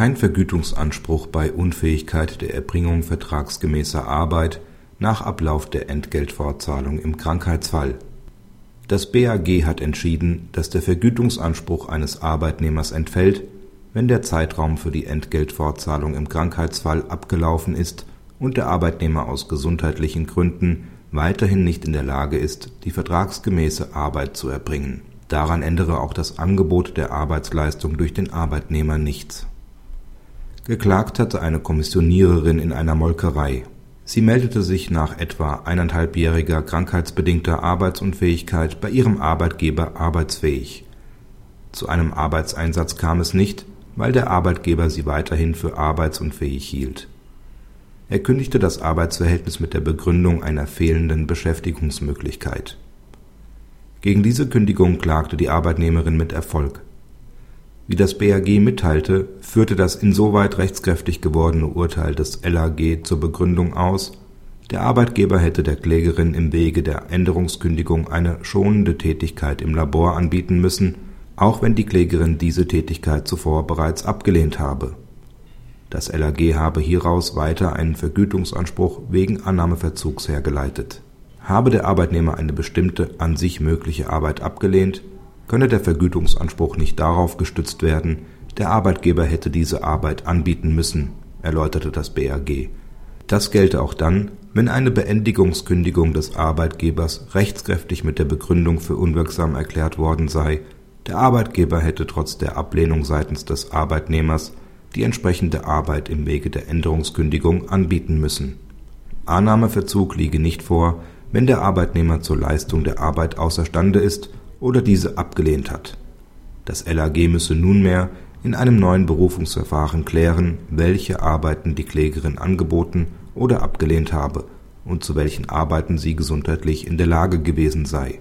kein Vergütungsanspruch bei Unfähigkeit der Erbringung vertragsgemäßer Arbeit nach Ablauf der Entgeltfortzahlung im Krankheitsfall. Das BAG hat entschieden, dass der Vergütungsanspruch eines Arbeitnehmers entfällt, wenn der Zeitraum für die Entgeltfortzahlung im Krankheitsfall abgelaufen ist und der Arbeitnehmer aus gesundheitlichen Gründen weiterhin nicht in der Lage ist, die vertragsgemäße Arbeit zu erbringen. Daran ändere auch das Angebot der Arbeitsleistung durch den Arbeitnehmer nichts. Geklagt hatte eine Kommissioniererin in einer Molkerei. Sie meldete sich nach etwa eineinhalbjähriger krankheitsbedingter Arbeitsunfähigkeit bei ihrem Arbeitgeber arbeitsfähig. Zu einem Arbeitseinsatz kam es nicht, weil der Arbeitgeber sie weiterhin für arbeitsunfähig hielt. Er kündigte das Arbeitsverhältnis mit der Begründung einer fehlenden Beschäftigungsmöglichkeit. Gegen diese Kündigung klagte die Arbeitnehmerin mit Erfolg. Wie das BAG mitteilte, führte das insoweit rechtskräftig gewordene Urteil des LAG zur Begründung aus, der Arbeitgeber hätte der Klägerin im Wege der Änderungskündigung eine schonende Tätigkeit im Labor anbieten müssen, auch wenn die Klägerin diese Tätigkeit zuvor bereits abgelehnt habe das LAG habe hieraus weiter einen Vergütungsanspruch wegen Annahmeverzugs hergeleitet. Habe der Arbeitnehmer eine bestimmte an sich mögliche Arbeit abgelehnt, könne der Vergütungsanspruch nicht darauf gestützt werden, der Arbeitgeber hätte diese Arbeit anbieten müssen, erläuterte das BAG. Das gelte auch dann, wenn eine Beendigungskündigung des Arbeitgebers rechtskräftig mit der Begründung für unwirksam erklärt worden sei, der Arbeitgeber hätte trotz der Ablehnung seitens des Arbeitnehmers die entsprechende Arbeit im Wege der Änderungskündigung anbieten müssen. Annahmeverzug liege nicht vor, wenn der Arbeitnehmer zur Leistung der Arbeit außerstande ist oder diese abgelehnt hat. Das LAG müsse nunmehr in einem neuen Berufungsverfahren klären, welche Arbeiten die Klägerin angeboten oder abgelehnt habe und zu welchen Arbeiten sie gesundheitlich in der Lage gewesen sei